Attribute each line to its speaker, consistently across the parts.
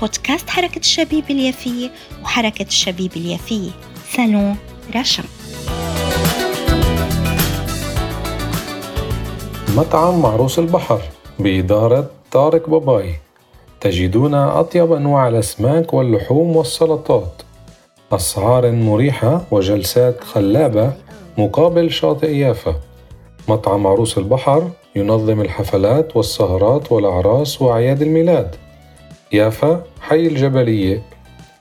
Speaker 1: بودكاست حركة الشبيب اليافية وحركة الشبيب اليافية سالون رشا
Speaker 2: مطعم معروس البحر بإدارة طارق باباي. تجدون أطيب أنواع الأسماك واللحوم والسلطات. أسعار مريحة وجلسات خلابة مقابل شاطئ يافا. مطعم عروس البحر ينظم الحفلات والسهرات والأعراس وأعياد الميلاد. يافا حي الجبلية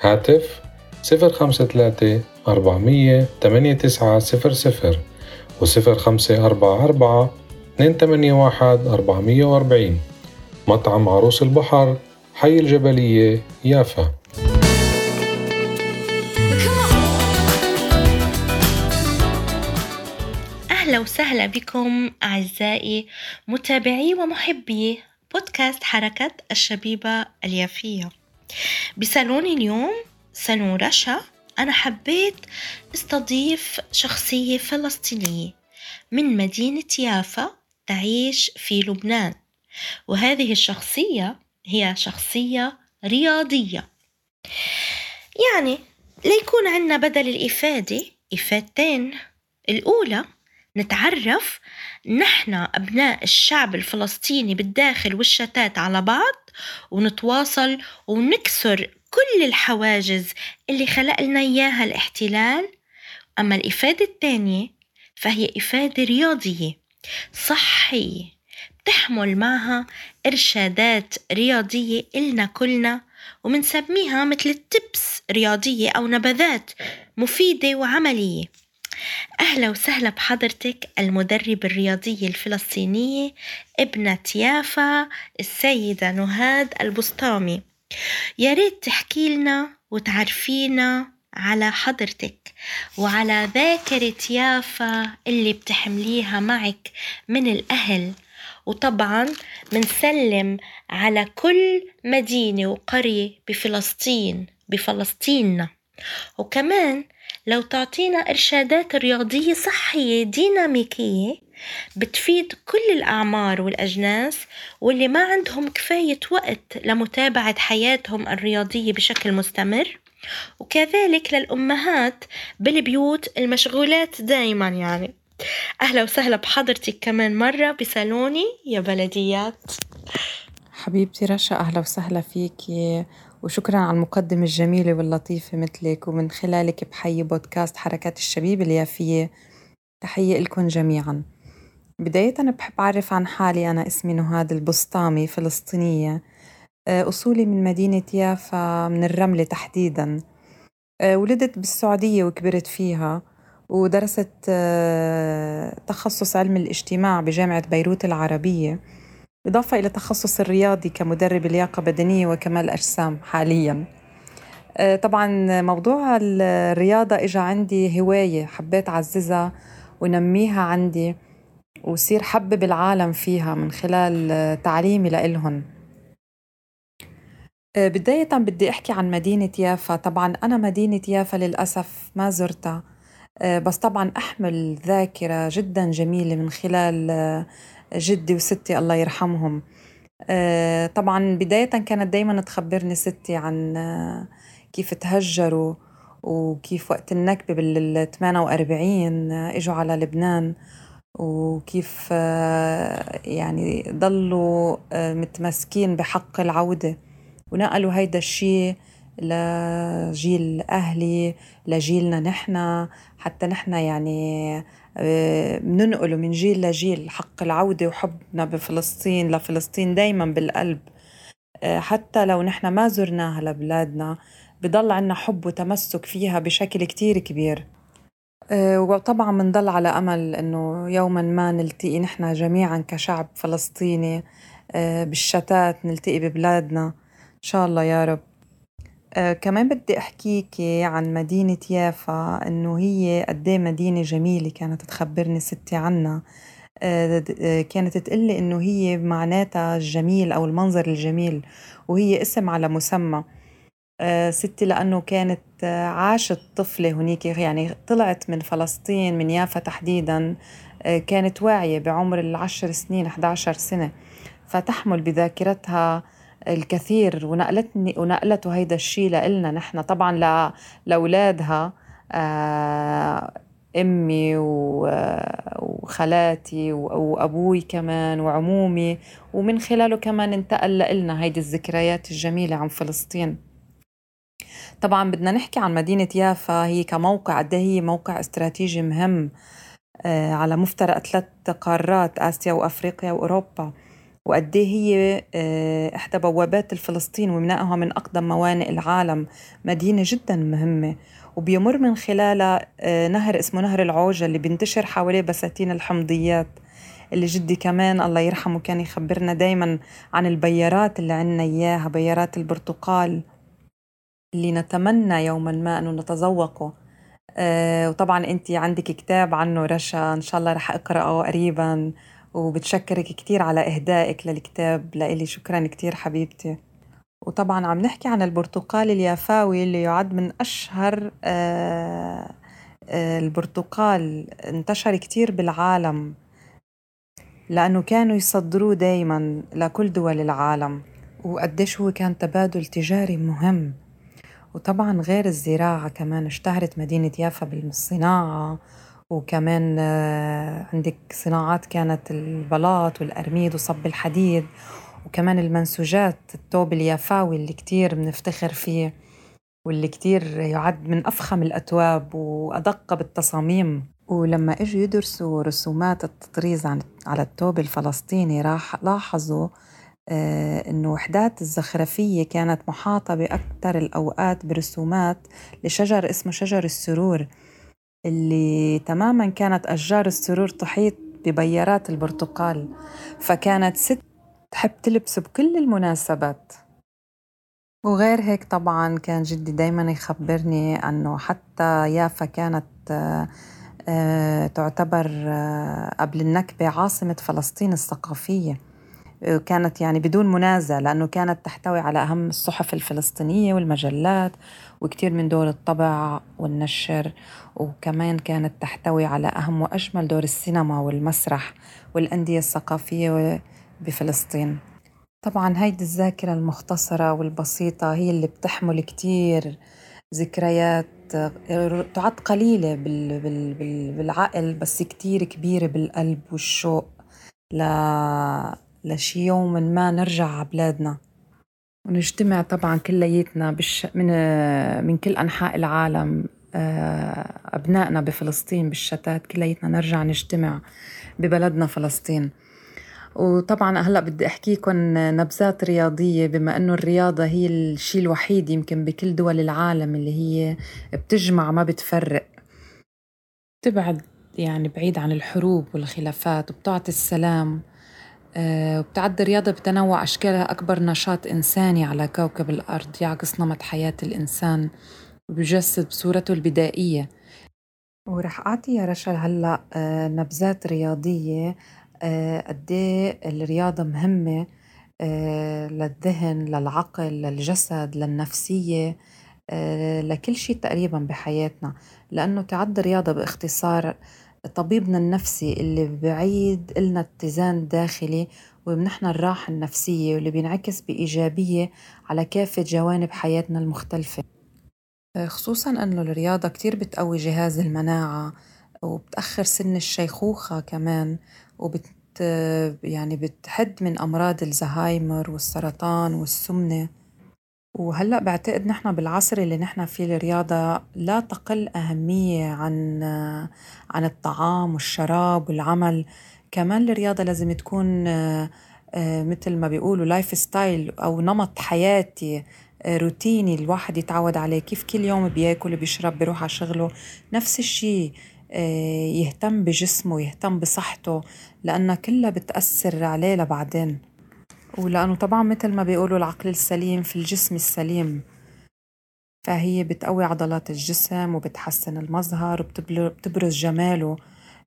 Speaker 2: هاتف 053 400 8900 و 0544 281 440 مطعم عروس البحر حي الجبلية يافا.
Speaker 1: أهلا وسهلا بكم أعزائي متابعي ومحبي. بودكاست حركة الشبيبة اليافية. بصالوني اليوم صالون رشا. أنا حبيت استضيف شخصية فلسطينية من مدينة يافا تعيش في لبنان. وهذه الشخصية هي شخصية رياضية. يعني ليكون عنا بدل الإفادة إفادتين. الأولى نتعرف نحن أبناء الشعب الفلسطيني بالداخل والشتات على بعض ونتواصل ونكسر كل الحواجز اللي خلق لنا إياها الاحتلال. أما الإفادة الثانية فهي إفادة رياضية صحية بتحمل معها إرشادات رياضية إلنا كلنا ومنسميها مثل التبس رياضية أو نبذات مفيدة وعملية. أهلا وسهلا بحضرتك المدربة الرياضية الفلسطينية ابنة يافا السيدة نهاد البسطامي. يا ريت تحكي لنا وتعرفينا على حضرتك وعلى ذاكرة يافا اللي بتحمليها معك من الأهل. وطبعا منسلم على كل مدينة وقرية بفلسطين بفلسطيننا. وكمان لو تعطينا إرشادات رياضية صحية ديناميكية بتفيد كل الأعمار والأجناس واللي ما عندهم كفاية وقت لمتابعة حياتهم الرياضية بشكل مستمر. وكذلك للأمهات بالبيوت المشغولات دايما يعني. أهلا وسهلا بحضرتك كمان مرة بصالوني يا بلديات.
Speaker 3: حبيبتي رشا أهلا وسهلا فيكي. وشكرا على المقدمة الجميلة واللطيفة مثلك. ومن خلالك بحيي بودكاست حركات الشبيب اليافية. تحية لكم جميعا. بداية بحب أعرف عن حالي. أنا اسمي نهاد البسطامي فلسطينية. آه، أصولي من مدينة يافا من الرملة تحديدا. آه، ولدت بالسعودية وكبرت فيها. ودرست آه، تخصص علم الاجتماع بجامعة بيروت العربية. إضافة إلى تخصص الرياضي كمدرب لياقة بدنية وكمال أجسام حاليا. آه، طبعا موضوع الرياضة إجا عندي هواية حبيت أعززها ونميها عندي وصير حبب العالم فيها من خلال تعليمي لإلهم آه، بداية بدي أحكي عن مدينة يافا. طبعا أنا مدينة يافا للأسف ما زرتها. آه، بس طبعا أحمل ذاكرة جدا جميلة من خلال جدي وستي الله يرحمهم. آه، طبعا بداية كانت دايما تخبرني ستي عن آه، كيف تهجروا وكيف وقت النكبة بال 48 آه، إجوا على لبنان وكيف يعني ضلوا متمسكين بحق العودة ونقلوا هيدا الشيء لجيل أهلي لجيلنا نحن. حتى نحن يعني بننقله من جيل لجيل حق العودة وحبنا بفلسطين لفلسطين دايما بالقلب. آه، حتى لو نحن ما زرناها لبلادنا بضل عنا حب وتمسك فيها بشكل كتير كبير. آه، وطبعا بنضل على أمل أنه يوما ما نلتقي نحن جميعا كشعب فلسطيني آه، بالشتات نلتقي ببلادنا. إن شاء الله يا رب. آه كمان بدي أحكيكي عن مدينة يافا إنه هي قد إيه مدينة جميلة كانت تخبرني ستي عنها. آه كانت تقلي إنه هي معناتها الجميل أو المنظر الجميل وهي اسم على مسمى. آه ستي لأنه كانت آه عاشت طفلة هنيك يعني طلعت من فلسطين من يافا تحديدا. آه كانت واعية بعمر العشر سنين 11 سنة. فتحمل بذاكرتها الكثير ونقلتني ونقلته هيدا الشيء لإلنا. نحن طبعا لأولادها آه أمي وخالاتي وأبوي كمان وعمومي. ومن خلاله كمان انتقل لنا هيدي الذكريات الجميلة عن فلسطين. طبعا بدنا نحكي عن مدينة يافا. هي كموقع قد إيه هي موقع استراتيجي مهم آه، على مفترق ثلاث قارات آسيا وأفريقيا وأوروبا. وقد إيه هي آه، إحدى بوابات الفلسطين ومنائها من أقدم موانئ العالم. مدينة جدا مهمة وبيمر من خلالها آه، نهر اسمه نهر العوجة اللي بينتشر حواليه بساتين الحمضيات. اللي جدي كمان الله يرحمه كان يخبرنا دايما عن البيارات اللي عنا إياها بيارات البرتقال اللي نتمنى يوما ما أنه نتذوقه. آه وطبعا أنت عندك كتاب عنه رشا إن شاء الله رح أقرأه قريبا. وبتشكرك كتير على إهدائك للكتاب. لإلي شكرا كتير حبيبتي. وطبعا عم نحكي عن البرتقال اليافاوي اللي يعد من أشهر آه، آه، البرتقال. انتشر كتير بالعالم لأنه كانوا يصدروه دايما لكل دول العالم وقديش هو كان تبادل تجاري مهم. وطبعا غير الزراعة كمان اشتهرت مدينة يافا بالصناعة وكمان آه، عندك صناعات كانت البلاط والأرميد وصب الحديد وكمان المنسوجات الثوب اليافاوي اللي كتير بنفتخر فيه واللي كتير يعد من أفخم الأتواب وأدق بالتصاميم. ولما إجوا يدرسوا رسومات التطريز على الثوب الفلسطيني راح لاحظوا آه إنه وحدات الزخرفية كانت محاطة باكثر الأوقات برسومات لشجر اسمه شجر السرور. اللي تماما كانت أشجار السرور تحيط ببيارات البرتقال فكانت ست تحب تلبسه بكل المناسبات. وغير هيك طبعا كان جدي دايما يخبرني أنه حتى يافا كانت آه، تعتبر آه، قبل النكبة عاصمة فلسطين الثقافية. كانت يعني بدون منازع لأنه كانت تحتوي على أهم الصحف الفلسطينية والمجلات وكثير من دور الطبع والنشر وكمان كانت تحتوي على أهم وأجمل دور السينما والمسرح والأندية الثقافية بفلسطين. طبعا هيدي الذاكرة المختصرة والبسيطة هي اللي بتحمل كتير ذكريات تعد قليلة بال بال بال بالعقل بس كتير كبيرة بالقلب والشوق ل... لشي يوم ما نرجع على بلادنا. ونجتمع طبعا كلياتنا بش... من من كل أنحاء العالم آه، أبنائنا بفلسطين بالشتات. كلياتنا نرجع نجتمع ببلدنا فلسطين. وطبعا هلأ بدي احكيكم نبذات رياضية بما إنه الرياضة هي الشيء الوحيد يمكن بكل دول العالم اللي هي بتجمع ما بتفرق. بتبعد يعني بعيد عن الحروب والخلافات وبتعطي السلام. وبتعد الرياضة بتنوع أشكالها أكبر نشاط إنساني على كوكب الأرض يعكس نمط حياة الإنسان وبيجسد بصورته البدائية. ورح أعطي يا رشا هلأ آه، نبذات رياضية آه، قد إيه الرياضة مهمة آه، للذهن للعقل للجسد للنفسية آه، لكل شيء تقريبا بحياتنا. لأنه تعد الرياضة باختصار طبيبنا النفسي اللي بعيد لنا اتزان داخلي وبمنحنا الراحة النفسية واللي بينعكس بإيجابية على كافة جوانب حياتنا المختلفة. خصوصا أنه الرياضة كتير بتقوي جهاز المناعة وبتأخر سن الشيخوخة كمان وبت يعني بتحد من أمراض الزهايمر والسرطان والسمنة. وهلأ بعتقد نحن بالعصر اللي نحن فيه الرياضة لا تقل أهمية عن عن الطعام والشراب والعمل. كمان الرياضة لازم تكون مثل ما بيقولوا lifestyle أو نمط حياتي روتيني الواحد يتعود عليه. كيف كل يوم بياكل بيشرب بيروح على شغله؟ نفس الشيء آه، يهتم بجسمه يهتم بصحته لأنها كلها بتأثر عليه لبعدين. ولأنه طبعا مثل ما بيقولوا العقل السليم في الجسم السليم. فهي بتقوي عضلات الجسم وبتحسن المظهر وبتبرز جماله.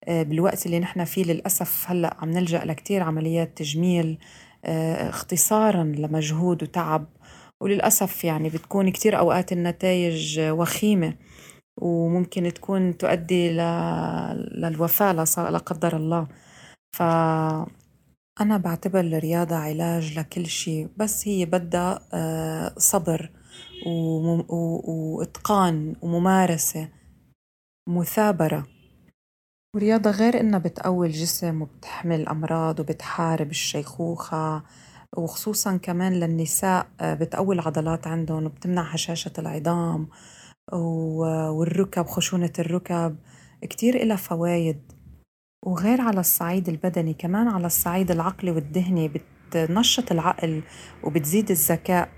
Speaker 3: آه، بالوقت اللي نحن فيه للأسف هلأ عم نلجأ لكتير عمليات تجميل آه، اختصارا لمجهود وتعب. وللأسف يعني بتكون كتير أوقات النتائج وخيمة وممكن تكون تؤدي للوفاة لا قدر الله. ف أنا بعتبر الرياضة علاج لكل شيء بس هي بدها آه، صبر وإتقان وممارسة مثابرة. ورياضة غير إنها بتقوي الجسم وبتحمي الأمراض وبتحارب الشيخوخة وخصوصا كمان للنساء آه، بتقوي العضلات عندهم وبتمنع هشاشة العظام والركب خشونة الركب. كتير إلها فوايد. وغير على الصعيد البدني كمان على الصعيد العقلي والذهني بتنشط العقل وبتزيد الذكاء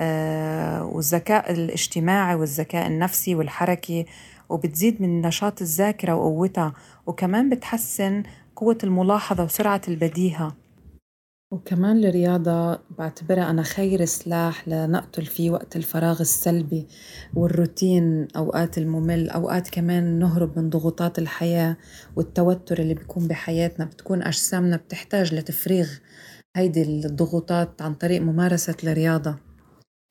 Speaker 3: آه، والذكاء الاجتماعي والذكاء النفسي والحركي وبتزيد من نشاط الذاكرة وقوتها وكمان بتحسن قوة الملاحظة وسرعة البديهة. وكمان الرياضة بعتبرها أنا خير سلاح لنقتل فيه وقت الفراغ السلبي والروتين أوقات الممل أوقات كمان نهرب من ضغوطات الحياة والتوتر اللي بيكون بحياتنا بتكون أجسامنا بتحتاج لتفريغ هيدي الضغوطات عن طريق ممارسة الرياضة.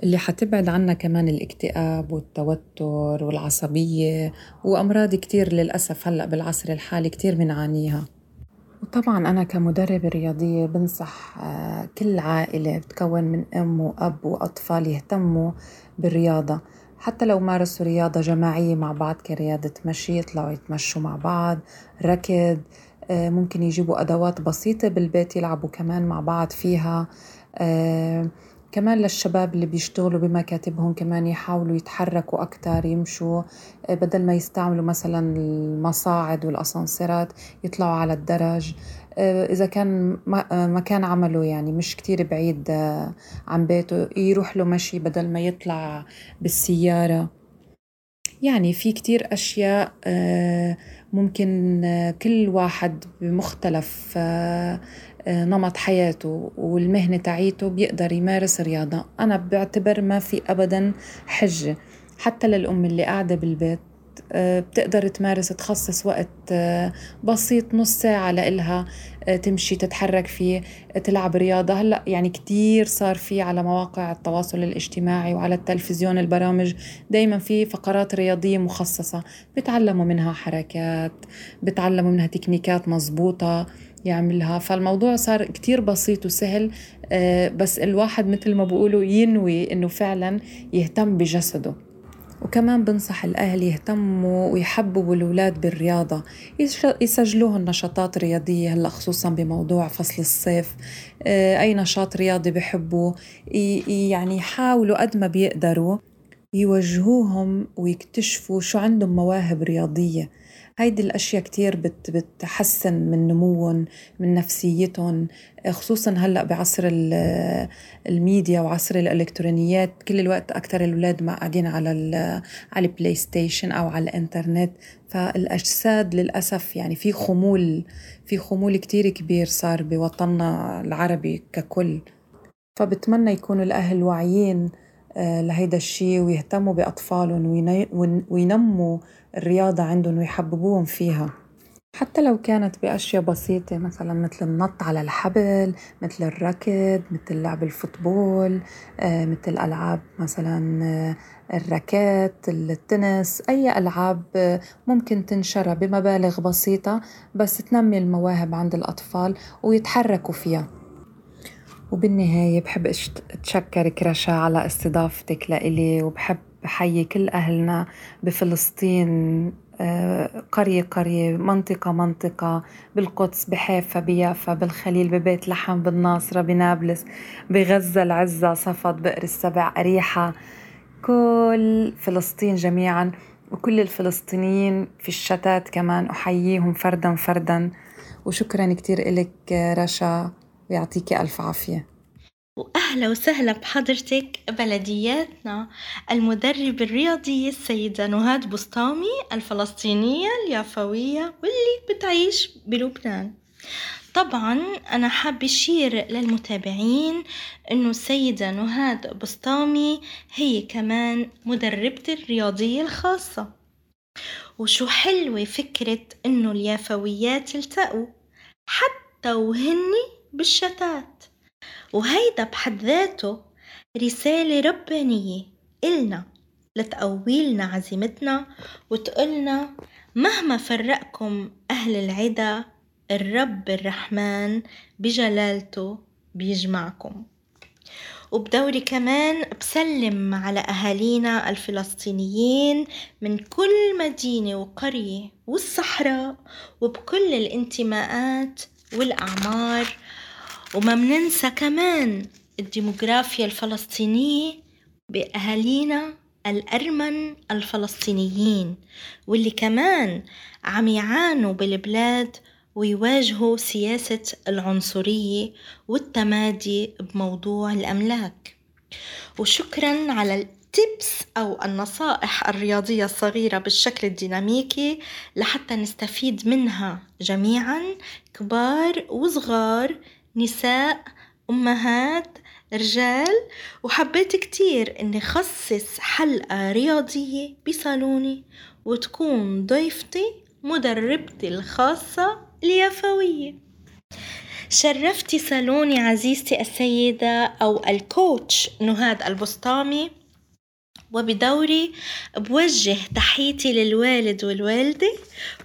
Speaker 3: اللي حتبعد عنا كمان الاكتئاب والتوتر والعصبية وأمراض كتير للأسف هلأ بالعصر الحالي كتير بنعانيها. وطبعا أنا كمدربة رياضية بنصح آه، كل عائلة بتكون من أم وأب وأطفال يهتموا بالرياضة. حتى لو مارسوا رياضة جماعية مع بعض كرياضة مشي يطلعوا يتمشوا مع بعض ركض آه، ممكن يجيبوا أدوات بسيطة بالبيت يلعبوا كمان مع بعض فيها آه، كمان للشباب اللي بيشتغلوا بمكاتبهم كمان يحاولوا يتحركوا أكتر يمشوا آه، بدل ما يستعملوا مثلا المصاعد والأسانسيرات يطلعوا على الدرج. آه، إذا كان آه، مكان عمله يعني مش كتير بعيد عن بيته يروح له مشي بدل ما يطلع بالسيارة. يعني في كتير أشياء ممكن كل واحد بمختلف نمط حياته والمهنة تاعيته بيقدر يمارس رياضة. أنا بعتبر ما في أبدا حجة حتى للأم اللي قاعدة بالبيت آه، بتقدر تمارس تخصص وقت آه، بسيط نص ساعة لإلها تمشي تتحرك فيه تلعب رياضة. هلأ يعني كتير صار في على مواقع التواصل الاجتماعي وعلى التلفزيون البرامج. دايما في فقرات رياضية مخصصة. بتعلموا منها حركات بتعلموا منها تكنيكات مزبوطة يعملها. فالموضوع صار كتير بسيط وسهل آه، بس الواحد مثل ما بقولوا ينوي إنه فعلا يهتم بجسده. وكمان بنصح الأهل يهتموا ويحببوا الأولاد بالرياضة. يسجلوهم نشاطات رياضية هلأ خصوصا بموضوع فصل الصيف آه، أي نشاط رياضي بحبوا يعني يحاولوا قد ما بيقدروا يوجهوهم ويكتشفوا شو عندهم مواهب رياضية. هيدي الأشياء كتير بت بتحسن من نموهم من نفسيتهم خصوصا هلأ بعصر الميديا وعصر الإلكترونيات. كل الوقت أكثر الأولاد ما قاعدين على على ال PlayStation أو على الإنترنت. فالأجساد للأسف يعني في خمول في خمول كتير كبير صار بوطننا العربي ككل. فبتمنى يكونوا الأهل واعيين لهيدا الشيء ويهتموا بأطفالهم وينموا الرياضة عندهم ويحببوهم فيها. حتى لو كانت بأشياء بسيطة مثلا مثل النط على الحبل مثل الركض مثل لعب الفوتبول آه، مثل ألعاب مثلا آه، الراكات التنس أي ألعاب ممكن تنشرى بمبالغ بسيطة بس تنمي المواهب عند الأطفال ويتحركوا فيها. وبالنهاية بحب أتشكرك رشا على استضافتك لإلي وبحب بحيي كل أهلنا بفلسطين آه، قرية قرية منطقة منطقة بالقدس بحيفا بيافا بالخليل ببيت لحم بالناصرة بنابلس بغزة العزة صفد بئر السبع أريحة. كل فلسطين جميعا وكل الفلسطينيين في الشتات كمان أحييهم فردا فردا. وشكرا كتير إلك رشا. ويعطيكي ألف عافية.
Speaker 1: وأهلا وسهلا بحضرتك بلدياتنا. المدربة الرياضية السيدة نهاد بسطامي الفلسطينية اليافوية واللي بتعيش بلبنان. طبعا أنا حاب أشير للمتابعين أنه السيدة نهاد بسطامي هي كمان مدربتي الرياضية الخاصة. وشو حلوة فكرة أنه اليافويات التقوا. حتى وهني بالشتات. وهيدا بحد ذاته رسالة ربانية. إلنا لتقويلنا عزيمتنا وتقولنا مهما فرقكم أهل العدا الرب الرحمن بجلالته بيجمعكم. وبدوري كمان بسلم على أهالينا الفلسطينيين من كل مدينة وقرية والصحراء وبكل الانتماءات والأعمار وما مننسى كمان الديموغرافيا الفلسطينية بأهالينا الأرمن الفلسطينيين واللي كمان عم يعانوا بالبلاد ويواجهوا سياسة العنصرية والتمادي بموضوع الأملاك. وشكرا على التبس أو النصائح الرياضية الصغيرة بالشكل الديناميكي لحتى نستفيد منها جميعا كبار وصغار نساء أمهات رجال. وحبيت كتير إني خصص حلقة رياضية بصالوني وتكون ضيفتي مدربتي الخاصة اليافوية شرفتي صالوني عزيزتي السيدة أو الكوتش نهاد البسطامي. وبدوري بوجه تحيتي للوالد والوالدة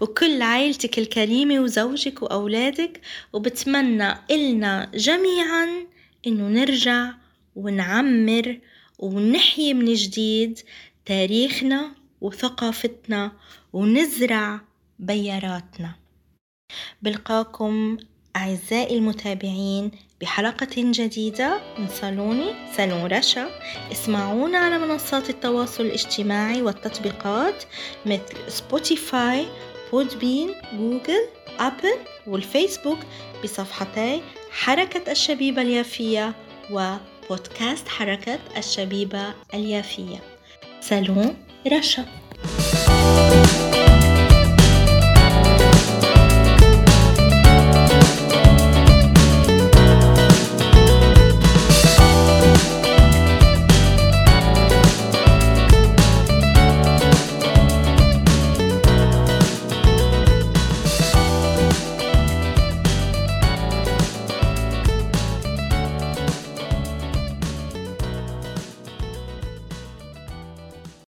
Speaker 1: وكل عائلتك الكريمة وزوجك وأولادك وبتمنى إلنا جميعا إنه نرجع ونعمر ونحيي من جديد تاريخنا وثقافتنا ونزرع بياراتنا. بلقاكم أعزائي المتابعين بحلقة جديدة من صالوني صالون رشا. اسمعونا على منصات التواصل الاجتماعي والتطبيقات مثل Spotify Podbean Google Apple والفيسبوك بصفحتي حركة الشبيبة اليافية وبودكاست حركة الشبيبة اليافية. سالون رشا.